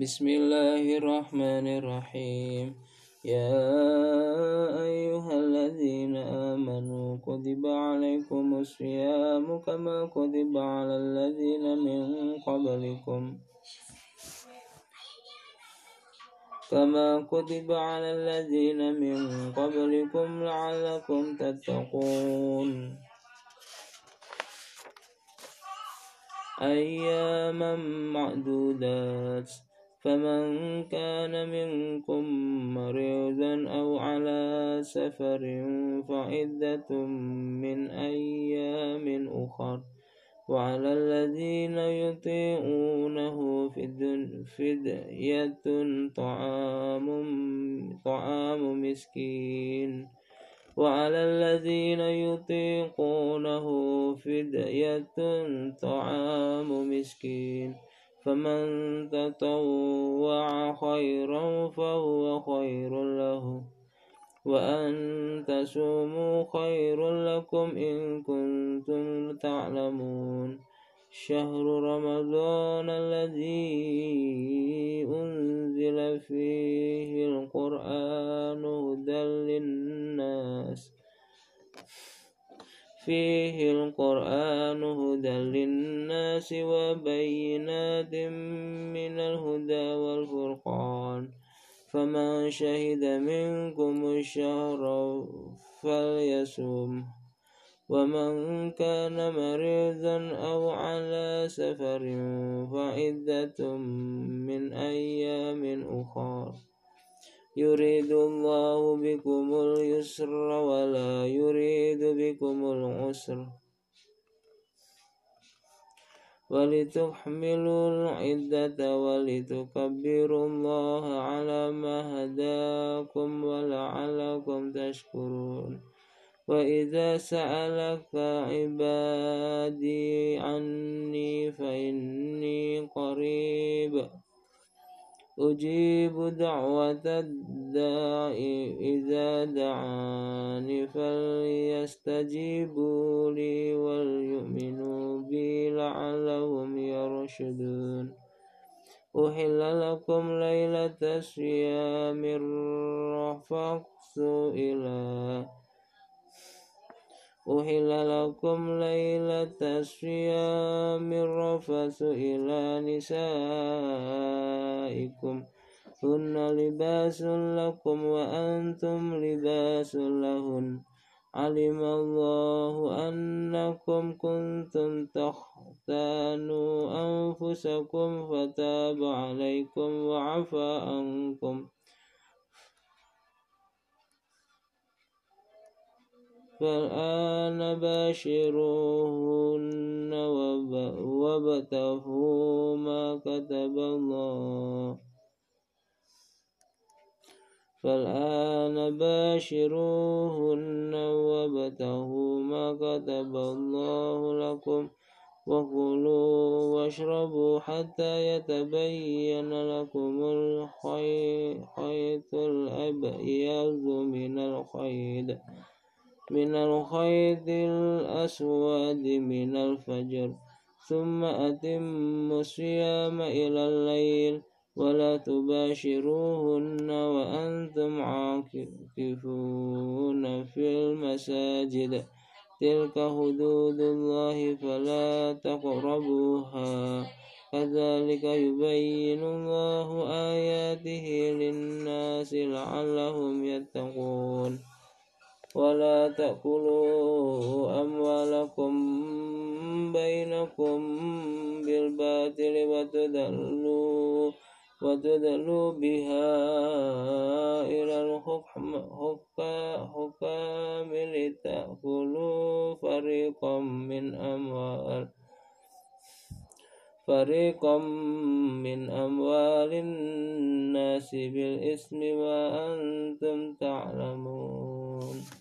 بسم الله الرحمن الرحيم يا أيها الذين آمنوا كتب عليكم الصيام كما كتب على الذين من قبلكم كما كتب على الذين من قبلكم لعلكم تتقون أياما معدودات فمن كان منكم مريضا أو على سفر فعدة من أيام أخر. وعلى الذين يطيعونه فدية طعام طعام مسكين. وعلى الذين يطيقونه فدية طعام مسكين. فمن تطوع خيرا فهو خير له وأن تصوموا خير لكم إن كنتم تعلمون. شهر رمضان الذي أنزل فيه القرآن هدى للناس فيه القرآن هدى للناس. وبينات من الهدى والفرقان. فمن شهد منكم الشهر فليصم ومن كان مريضا أو على سفر فعدة من أيام أخر. يريد الله بكم اليسر ولا يريد بكم العسر. ولتحملوا العدة ولتكبروا الله على ما هداكم ولعلكم تشكرون. وإذا سألك عبادي عني فإني قريب أجيب دعوة الداع إذا دعاني فليستجيبوا لي وليؤمنوا بي لعلهم يرشدون أحل لكم ليلة الصيام الرفقس إلى أحل لكم ليلة الصيام الرفث إلى نسائكم. هن لباس لكم وأنتم لباس لهن. علم الله أنكم كنتم تختانوا أنفسكم فتاب عليكم وعفى عنكم. فالآن باشروهن وابتغوا ما كتب الله فالآن باشروهن وابتغوا ما كتب الله لكم وكلوا واشربوا حتى يتبين لكم الخيط الأبيض من الخيط من الخيط الأسود من الفجر ثم أتموا الصيام إلى الليل. ولا تباشروهن وأنتم عاكفون في المساجد. تلك حدود الله فلا تقربوها. كذلك يبين الله آياته للناس لعلهم يتقون. ولا تأكلوا أموالكم بينكم بالباطل وتدلوا وتدلوا بها إلى الحكم حكام لتأكلوا فريقا من أموال فريقا من أموال الناس بالإثم وأنتم تعلمون.